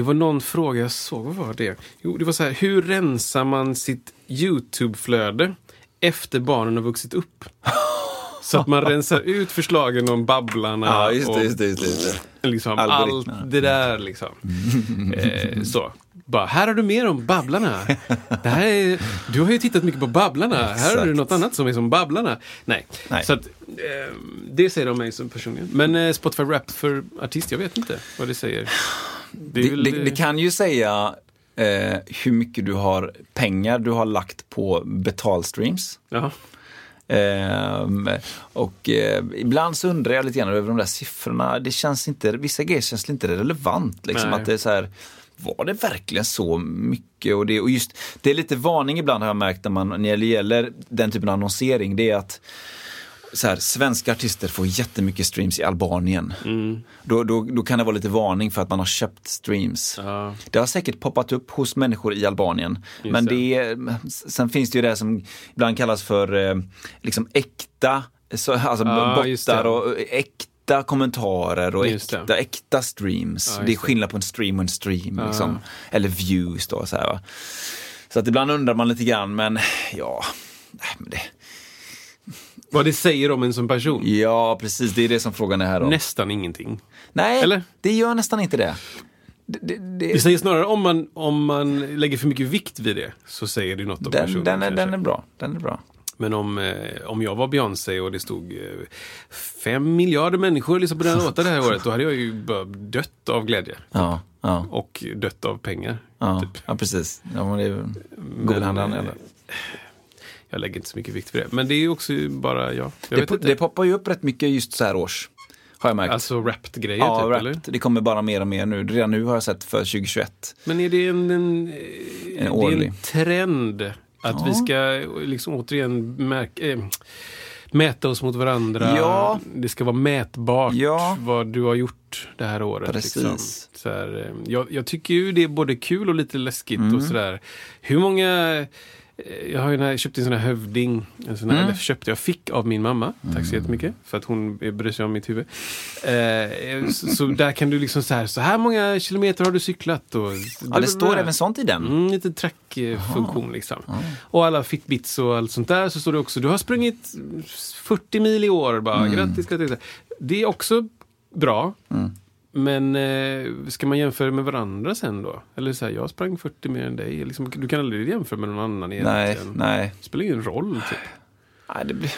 Det var någon fråga jag såg, vad var det? Jo, det var så här, hur rensar man sitt YouTube-flöde efter barnen har vuxit upp? Så att man rensar ut förslagen om Babblarna Ja, just det, och just det, just det, liksom allt det där liksom. Eh, så. Bara, här har du mer om Babblarna. Det här är, du har ju tittat mycket på Babblarna. Här har du något annat som är som Babblarna. Nej, Nej. så att, eh, det säger de mig som personligen. Men eh, Spotify Rap för artist, jag vet inte vad det säger. Det, Det, det, det kan ju säga eh, hur mycket du har pengar du har lagt på betalstreams. Ja. Ehm, och eh, ibland så undrar jag lite grann över de där siffrorna. Det känns inte, vissa grejer känns inte relevant. Liksom, Nej. att det är så här, var det verkligen så mycket? Och, det, och just, det är lite varning ibland har jag märkt när, man, när det gäller den typen av annonsering. Det är att så här, svenska artister får jättemycket streams i Albanien. Mm. Då, då, då kan det vara lite varning för att man har köpt streams. Ja. Det har säkert poppat upp hos människor i Albanien. Just men det. är, sen finns det ju det som ibland kallas för eh, liksom äkta, så, alltså Ja, just bottar och äkta kommentarer och äkta, äkta streams. Ja, det är skillnad på en stream och en stream. Liksom. Eller views då. Så, här, så att ibland undrar man lite grann, men ja. nej, men det, Vad det säger om en som person. ja, precis. Det är det som frågan är här. Då. Nästan ingenting. Nej, Eller? det gör nästan inte det. det, det, det Det säger snarare om man, om man lägger för mycket vikt vid det så säger det något om den, personen. den, är, kanske. den är bra. Den är bra. Men om, eh, om jag var Beyoncé och det stod eh, fem miljarder människor liksom på den låten det här året, då hade jag ju bara dött av glädje. Ja, ja. Och dött av pengar. Ja, Typ. ja precis. Ja, men det är ju Jag lägger inte så mycket vikt vid det. Men det är ju också bara, ja, jag Det, det poppar ju upp rätt mycket just så här års. Har jag märkt. alltså wrapped-grejer ja, typ, eller? Det kommer bara mer och mer nu. Redan nu har jag sett för 2021. Men är det en, en, är årlig. en trend att vi ska liksom återigen märka, eh, mäta oss mot varandra? Ja. Det ska vara mätbart Ja. vad du har gjort det här året. Precis. Liksom. Så här, eh, jag, jag tycker ju det är både kul och lite läskigt Mm. och sådär. Hur många jag har ju den här, köpt en sån här hövding, en sån här, Mm. eller köpte, jag fick av min mamma. Tack så jättemycket för att hon bryr sig om mitt huvud. Eh, så, så där kan du liksom så här, så här många kilometer har du cyklat. Och, Ja, det står även sånt i den. Mm, lite trackfunktion liksom. Och alla Fitbits och allt sånt där så står det också, du har sprungit 40 mil i år. Bara, Mm. Grattis, grattis. Det är också bra. Men eh, ska man jämföra med varandra sen då? Eller så här, jag sprang 40 mer än dig. Liksom, du kan aldrig jämföra med någon annan Nej, egentligen. nej. Det spelar ingen roll. Typ. nej det, blir-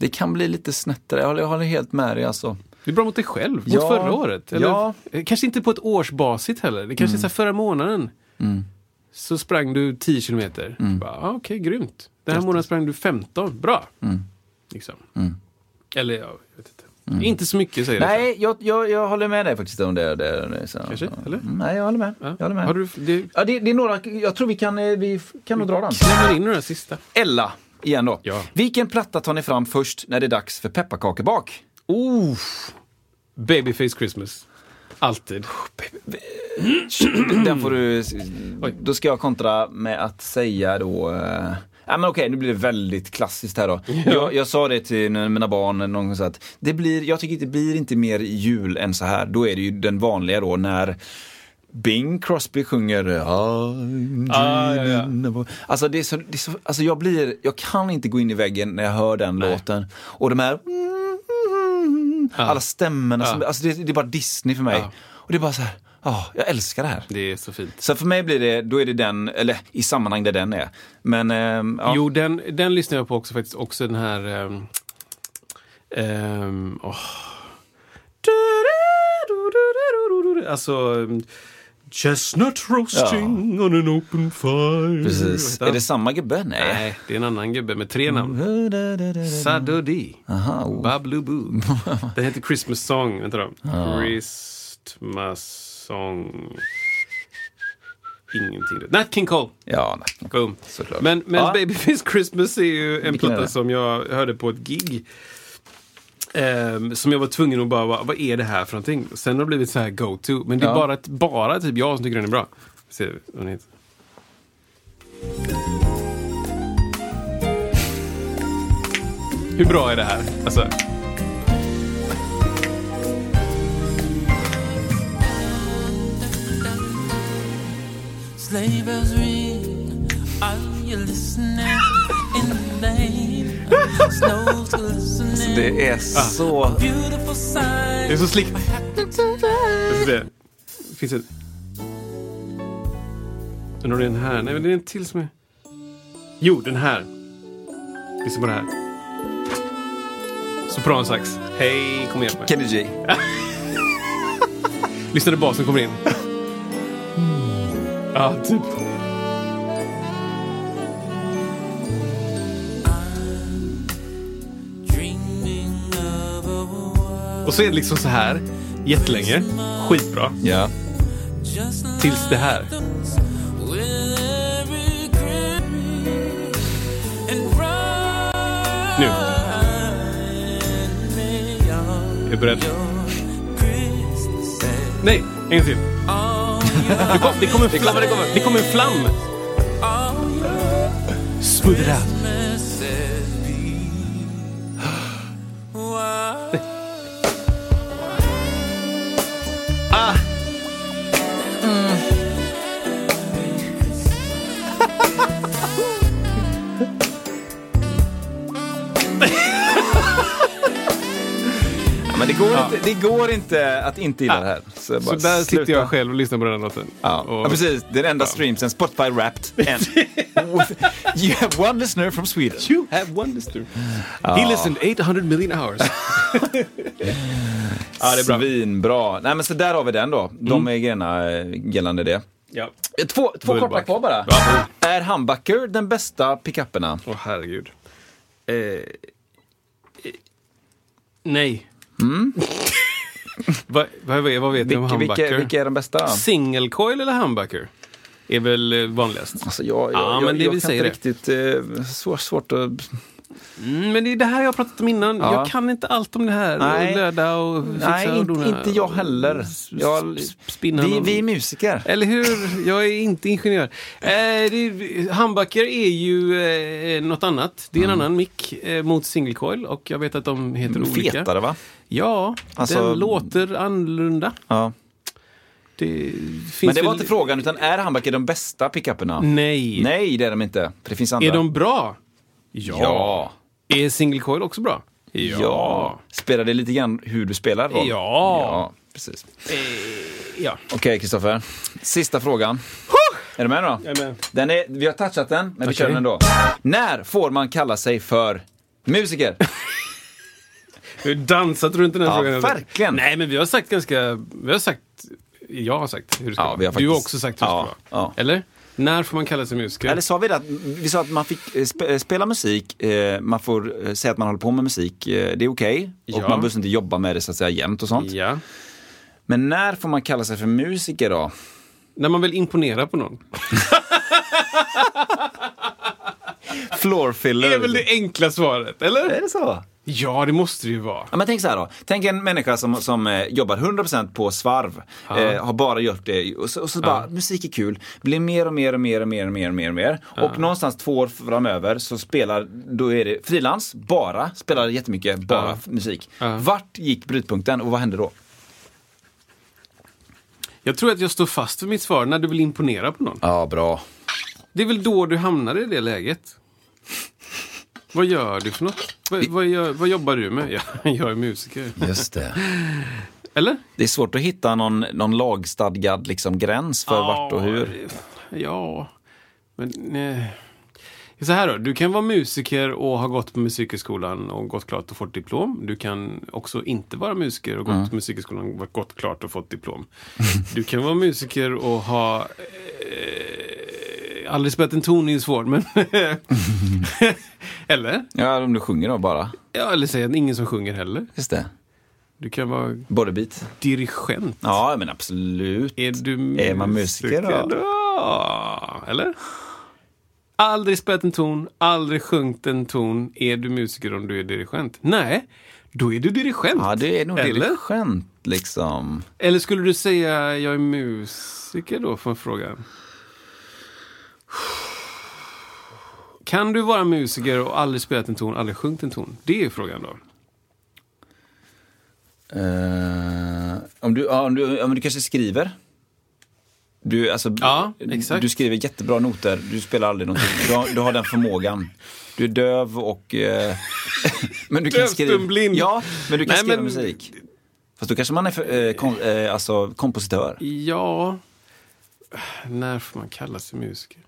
det kan bli lite snett där. Jag håller, jag håller helt med dig alltså. Det är bra mot dig själv, mot Ja. förra året. Eller, Ja. eh, Kanske inte på ett årsbasis heller. Det kanske är så här förra månaden. Mm. Så sprang du 10 kilometer. Bara, ah, Okej, grymt. Den här månaden sprang du 15. Bra. Mm. Liksom. Eller, ja, jag vet inte. Inte så mycket säger det. Nej, jag, jag, jag håller med dig faktiskt om det. det, det så. Kanske, eller? Mm, Nej, jag håller med. Ja. Jag håller med. Har du, det, Ja, det, det är några, jag tror vi kan, eh, vi kan nog dra den. klämmer in några sista. Ella, igen då. Ja. Vilken platta tar ni fram först när det är dags för pepparkakebak? Oh, Babyface Christmas. Alltid. Den får du... Då ska jag kontra med att säga då... Ja, men okej, nu blir det väldigt klassiskt här då. Jag, jag sa det till mina barn någon gång så att det blir, jag tycker det blir inte mer jul än så här. Då är det ju den vanliga då när Bing Crosby sjunger Ah, ja, ja. of-" Alltså, det är så, det är så, alltså jag blir, jag kan inte gå in i väggen när jag hör den låten. Och de här alla stämmorna, som, Ja. alltså det, det är bara Disney för mig. Ja. Och det är bara så här, ja, jag älskar det här. Det är så fint. Så för mig blir det, då är det den, eller i sammanhang där den är. Men, ehm, ja. Jo, den, den lyssnar jag på också faktiskt. Också den här... Um, um, åh. Alltså... um, Chestnut roasting on an open fire. Precis. Är det samma gubbe? Nej. Nej, det är en annan gubbe med tre namn. Sadodi. Aha, oh. Bablubu. Den heter Christmas Song. Vänta då. Christmas Song. Ingenting. Nat King Cole. Ja, nej. Boom. Såklart. Men, men Ja. Babyface Christmas är ju en platta som jag hörde på ett gig. Ehm, som jag var tvungen att bara, vad, är det här för någonting? Sen har det blivit så här go-to. Men det är Ja. bara, bara typ jag som tycker den är bra. Se vad den. Hur bra är det här? Alltså, Sleigh bells ring. Are you listening? In the lane. Snow's glistening. Det är så... Beautiful sight. det är så slick. Se. Finns det... Undrar om det är den här? Nej, men det är en till som är... Jo, den här. Lyssna på det här. Sopransax. Hej, kom igen. Kenny G. Lyssna när basen kommer in. Ja, typ. Dreaming of a world Och så är det liksom så här jättelänge. Skitbra. Ja. Tills det här. Nu. Är du beredd? Nej, en till. Det kom, det kom en flam. Det, det kom en flam. Smooth men det går, inte, det går inte att inte gilla det här. Så, Så där sitter sluta. jag själv och lyssnar på den låten. Ja, Och- ja precis. Det är den enda streamsen. Spotify Wrapped. And you have one listener from Sweden. You have one listener. He listened 800 million hours. ja, det är bra. Svinbra. Nej men så där har vi den då. De Mm. är grejerna gällande det. Ja. Två, två Bullback. korta kvar bara. Ja. Är humbucker den bästa pickuperna? Åh herregud. Eh, eh, nej. vad, vad, vad, vad vet du om Vilka, humbucker? vilka, vilka är de bästa? Single coil eller humbucker? Är väl eh, vanligast. Alltså jag, jag, Ja, jag, men det jag vi kan säger inte riktigt... Eh, svår, svårt att... Mm, men det är det här jag har pratat om innan. Ja. Jag kan inte allt om det här. Nej. Och löda och fixa Nej, och inte, dona inte jag heller. Jag, spinna vi, vi är musiker. Eller hur? Jag är inte ingenjör. Eh, det, humbucker är ju eh, något annat. Det är en Mm. annan mick eh, mot single coil och jag vet att de heter olika. Fetare va? Ja, Alltså- den låter annorlunda. Ja. Det Men det var väl- inte frågan, utan är humbucker de bästa pickuperna? Nej. Nej, det är de inte. För det finns andra. Är de bra? Ja. Är single coil också bra? Ja. Spelar det lite grann hur du spelar roll? Ja. Ja, precis. Ja. Okej, Kristoffer. Sista frågan. Är du med nu då? Jag är med. Den är, vi har touchat den, men vi Okej. kör den ändå. När får man kalla sig för musiker? Vi har dansat runt den här Ja, frågan. verkligen. Nej, men vi har sagt ganska... Vi har sagt... Jag har sagt hur det ska Ja, vara. har Du har faktiskt- också sagt hur det Ja, ska vara. Eller? När får man kalla sig musiker? Eller sa vi det? Att, vi sa att man fick eh, eh, spela musik, eh, man får säga att man håller på med musik, eh, det är okej. Och Ja. man behöver inte jobba med det så att säga jämt och sånt. Ja. Men när får man kalla sig för musiker då? När man vill imponera på någon. Floor filler. Det är väl det enkla svaret, eller? Är det så? Ja, det måste det ju vara. Ja, men tänk så här då. Tänk en människa som, som eh, jobbar 100% på svarv. Eh, har bara gjort det och så, och så bara, musik är kul. Blir mer och mer och mer och mer och mer och mer och mer. Och någonstans två år framöver så spelar, då är det frilans, bara, spelar jättemycket, bara musik. Vart gick brytpunkten och vad hände då? Jag tror att jag står fast vid mitt svar när du vill imponera på någon. Ja, bra. Det är väl då du hamnar i det läget. Vad gör du för något? Vad, vad, gör, vad jobbar du med? Jag, jag är musiker. Just det. Eller? Det är svårt att hitta någon, någon lagstadgad liksom, gräns för vart och hur. Ja, men... Eh. Så här då, du kan vara musiker och ha gått på musikhögskolan och gått klart och fått diplom. Du kan också inte vara musiker och gått Mm. på musikhögskolan och gått klart och fått diplom. Du kan vara musiker och ha... Aldrig spelat en ton är ju svårt, men... eller? Ja, om du sjunger då bara. Ja, eller säga att ingen som sjunger heller. Just det. Du kan vara Bodybeat. dirigent. Ja, men absolut. Är du Är man musiker då? Ja, eller? Aldrig spelat en ton, aldrig sjungit en ton. Är du musiker om du är dirigent? Nej, då är du dirigent. Ja, det är nog Eller? dirigent liksom. Eller skulle du säga jag är musiker då, för frågan? Kan du vara musiker och aldrig spelat en ton, aldrig sjungit en ton? Det är frågan då. Eh, om, du, ja, om, du, om du kanske skriver? Du, alltså, Ja, exakt. du skriver jättebra noter, du spelar aldrig någonting. Du har, du har den förmågan. Du är döv och... eh, men du kan skriva, blind. Ja, men du kan Nej, skriva men- musik. Fast då kanske man är för, eh, kom, eh, alltså, kompositör. Ja, när får man kalla sig musiker?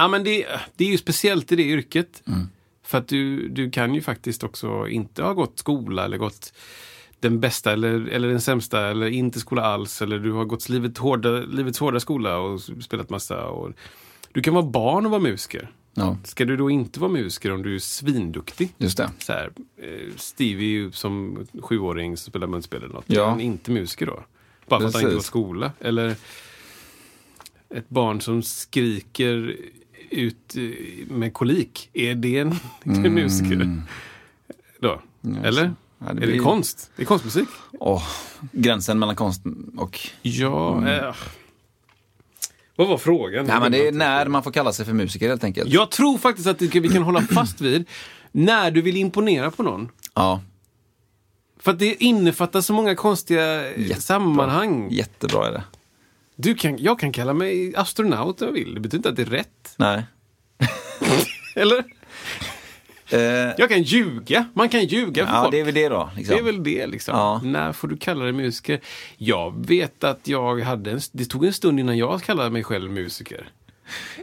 Ja, men det, det är ju speciellt i det yrket. För att du, du kan ju faktiskt också inte ha gått skola eller gått den bästa eller, eller den sämsta eller inte skola alls. Eller du har gått livet hårda, livets hårda skola och spelat massa. Och, du kan vara barn och vara musiker. Ja, Ska du då inte vara musiker om du är svinduktig? just det. Så här, eh, Stevie som sjuåring som spelar munspel eller något. Ja. Är inte musiker då? Bara för att han inte går skola? Eller ett barn som skriker ut eh, med kolik. Är det en, en musiker? Då? Eller? Mm. Ja, det Är det blir- konst? Det är konstmusik? Åh, gränsen mellan konst och... Ja. Eh. Vad var frågan? Nej, men det är när man får kalla sig för musiker helt enkelt. Jag tror faktiskt att vi kan hålla fast vid när du vill imponera på någon. Ja, För att det innefattar så många konstiga eh, sammanhang. jättebra är det. Du kan, jag kan kalla mig astronaut om jag vill. Det betyder inte att det är rätt. Nej. Eller? Eh, Jag kan ljuga. Man kan ljuga för ja, folk. det är väl det då. Liksom. Det är väl det liksom. Ja. När får du kalla dig musiker? Jag vet att jag hade en, det tog en stund innan jag kallade mig själv musiker.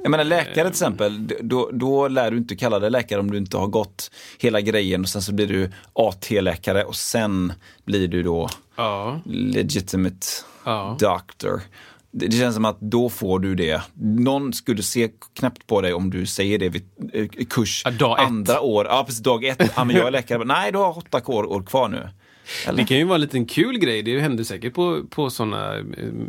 Jag menar läkare till exempel, då, då lär du inte kalla dig läkare om du inte har gått hela grejen och sen så blir du AT-läkare och sen blir du då Ja. legitimate Ja. doctor. Det, känns som att då får du det. Någon skulle se knäppt på dig om du säger det vid eh, kurs Ja, dag ett. andra år. Ja, precis. Dag ett. Ja, men jag är läkare. Nej, du har åtta år, kvar nu. Eller? Det kan ju vara en liten kul grej. Det händer säkert på, på sådana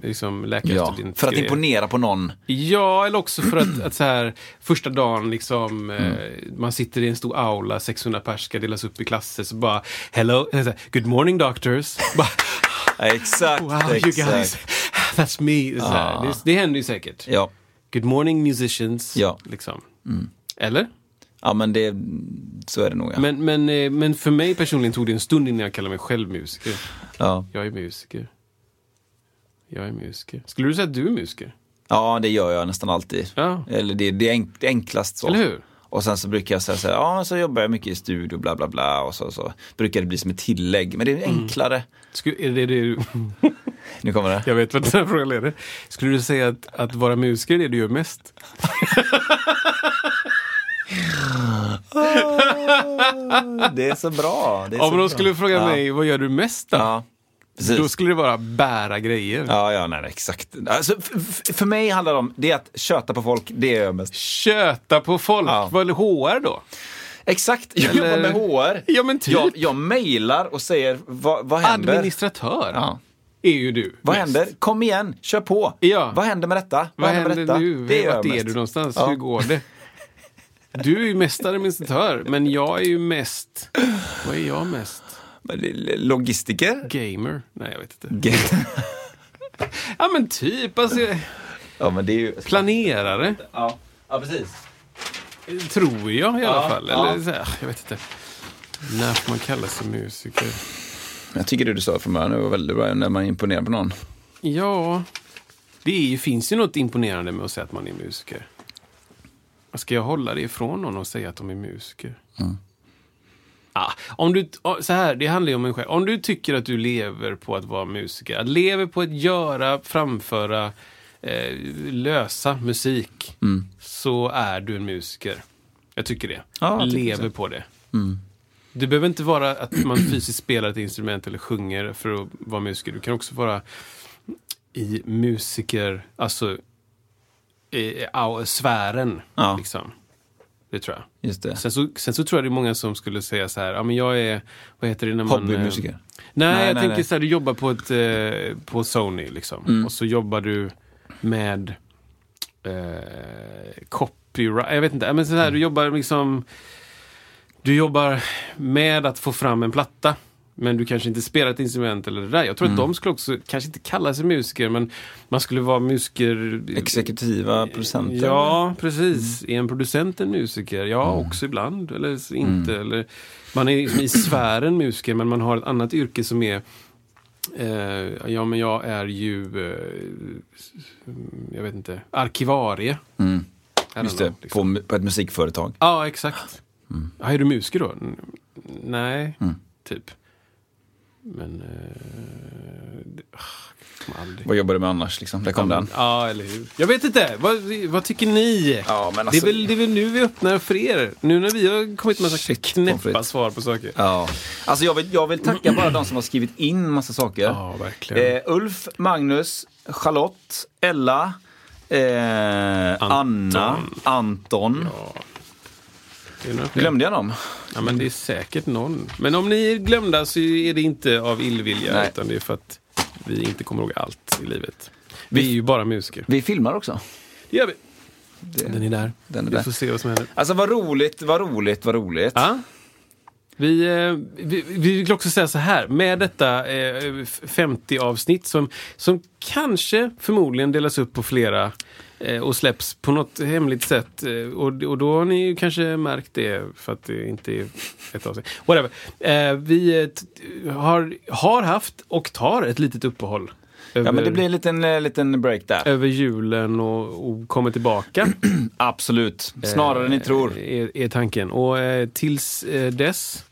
liksom, Ja, läkarstudentgrejer. för att imponera på någon. Ja, eller också för att, att så här, första dagen liksom, Mm. eh, man sitter i en stor aula, 600 pers ska delas upp i klasser, så bara Hello, eh, good morning doctors. bara, Ja, exakt. wow, exakt. that's me. Här, det, det händer ju säkert. Ja. Good morning musicians. Ja. Liksom. Eller? ja, men det, så är det nog. Ja. Men, men, eh, men för mig personligen tog det en stund innan jag kallade mig själv musiker. Ja. Jag är musiker. Jag är musiker. Skulle du säga att du är musiker? ja, det gör jag nästan alltid. Ja. Eller det, det är enklast så. Eller hur? Och sen så brukar jag säga så här, ja så jobbar jag mycket i studio, bla bla bla. Och så, så brukar det bli som ett tillägg. Men det är Mm. enklare. Skulle, är det det du... Nu kommer det. Jag vet vad den här frågan leder. Skulle du säga att, att vara musiker är det du gör mest? Det är så bra. Är Om så de bra. skulle fråga ja. mig, vad gör du mest då? Ja, precis. Då skulle det vara bära grejer. Ja, ja, nej, exakt. Alltså, för mig handlar det om, det är att köta på folk, det gör jag mest. Köta på folk. Ja. Vad är HR då? Exakt, jag Eller- jobbar med HR. Ja, men typ. Jag, jag mejlar och säger, vad, vad händer? Administratör Ja. Är ju du. Vad mest. händer? Kom igen, kör på. Ja. Vad händer med detta? Vad händer med detta? nu? Det jag Vart är mest. du någonstans? Ja. Hur går det? Du är ju mest administratör, men jag är ju mest... Vad är jag mest? Är Logistiker? Gamer? Nej, jag vet inte. Ge- Ja, men typ. Alltså, Ja, men det är ju... planerare, Ja, ja precis. tror jag i alla Ja, fall. ja. Eller, så här, jag vet inte. När får man kalla sig musiker? Jag tycker det du sa från början var väldigt bra när man imponerar på någon. Ja, det ju- finns ju något imponerande med att säga att man är musiker. Ska jag hålla det ifrån någon och säga att de är musiker? Ah, om du, så här, det handlar ju om en själv. Om du tycker att du lever på att vara musiker, att lever på att göra, framföra, eh, lösa musik, så är du en musiker. Jag tycker det. Ja, jag tycker lever så. på det. Det behöver inte vara att man fysiskt spelar ett instrument eller sjunger för att vara musiker. Du kan också vara i musiker, alltså i au- sfären. Ja. Liksom. Det tror jag. Just det. Sen så, sen så tror jag det är många som skulle säga så här, ja men jag är, vad heter det när man... Hobbymusiker. eh, Nej, Nej, jag nej, tänker nej. så här, du jobbar på, ett, eh, på Sony liksom. Och så jobbar du med eh, copyright, jag vet inte, men så här, du jobbar liksom du jobbar med att få fram en platta. Men du kanske inte spelar ett instrument eller det där. Jag tror att de skulle också, kanske inte kalla sig musiker, men man skulle vara musiker... Exekutiva producenter. Ja, precis. Är en producent en musiker? Ja, också ibland. Eller inte. Eller, man är i sfären musiker, men man har ett annat yrke som är eh, ja, men jag är ju, eh, jag vet inte, arkivarie. Don't Just det, liksom. på, på ett musikföretag. Ja, exakt. Ja, är du musiker då? N- Nej, typ. Men... Eh, det, ah, aldrig. Vad jobbar du med annars? Liksom? Där kom Ja, den. Ja, eller hur. Jag vet inte. Vad, vad tycker ni? Ja, men det, alltså- är väl, det är väl nu vi öppnar för er. Nu när vi har kommit med massa knäppa svar på saker. Ja. Alltså jag vill, jag vill tacka bara de som har skrivit in massa saker. Ja, verkligen. Eh, Ulf, Magnus, Charlotte, Ella, eh, Anna, Anton. Det är några fler. Glömde jag dem? Ja, men det är säkert någon. Men om ni är glömda så är det inte av illvilja, Nej. utan det är för att vi inte kommer ihåg allt i livet. Vi är ju bara musiker. Vi filmar också. Det gör vi. Det, Den är där. Den är vi där. får se vad som händer. Alltså vad roligt, vad roligt, vad roligt. Ja. Vi, eh, vi, vi vill också säga så här, med detta eh, 50-avsnitt som, som kanske förmodligen delas upp på flera eh, och släpps på något hemligt sätt. Eh, och, och då har ni ju kanske märkt det för att det inte är ett avsnitt. Whatever. Eh, vi eh, har, har haft och tar ett litet uppehåll. Ja men det över- blir en liten, eh, liten break där. över julen och, och kommer tillbaka. Absolut. Snarare än ni tror. Eh, Är, är tanken. Och eh, tills eh, dess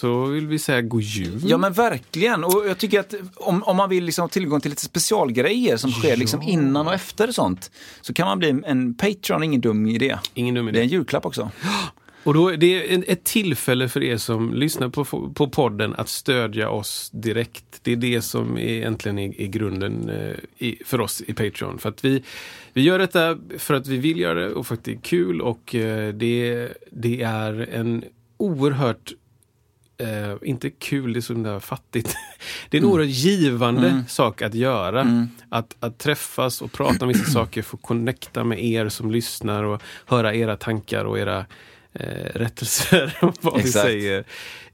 så vill vi säga god jul. Ja men verkligen. Och jag tycker att om, om man vill liksom ha tillgång till lite specialgrejer som sker liksom innan och efter sånt. Så kan man bli en Patreon, ingen dum idé. Ingen dum Det är idé. en julklapp också. Och då är det en- ett tillfälle för er som lyssnar på, på podden att stödja oss direkt. Det är det som är, egentligen är, är grunden eh, i, för oss i Patreon. För att vi, vi gör detta för att vi vill göra det och för att det är kul och eh, det, det är en oerhört eh, inte kul, det är så där fattigt. Det är en oerhört givande sak att göra. Att, att träffas och prata om vissa saker, få connecta med er som lyssnar och höra era tankar och era eh, rättelser om vad vi Exakt. säger.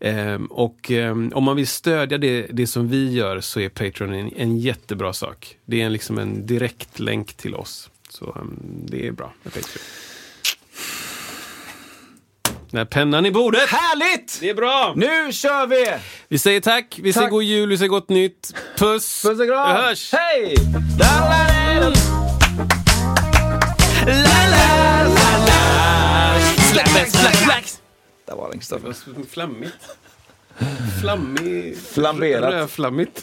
Ehm, och ehm, om man vill stödja det, det som vi gör så är Patreon en, en jättebra sak. Det är en, liksom en direkt länk till oss. Så ehm, det är bra med Patreon. När pennan i bordet! Härligt! Det är bra! Nu kör vi! Vi säger tack, vi säger Tack. god jul, vi säger gott nytt. Puss! Puss och kram! Vi hörs! Hej! Där var den Kristoffer. Flammigt. Flammig... Flamberat. Rödflammigt.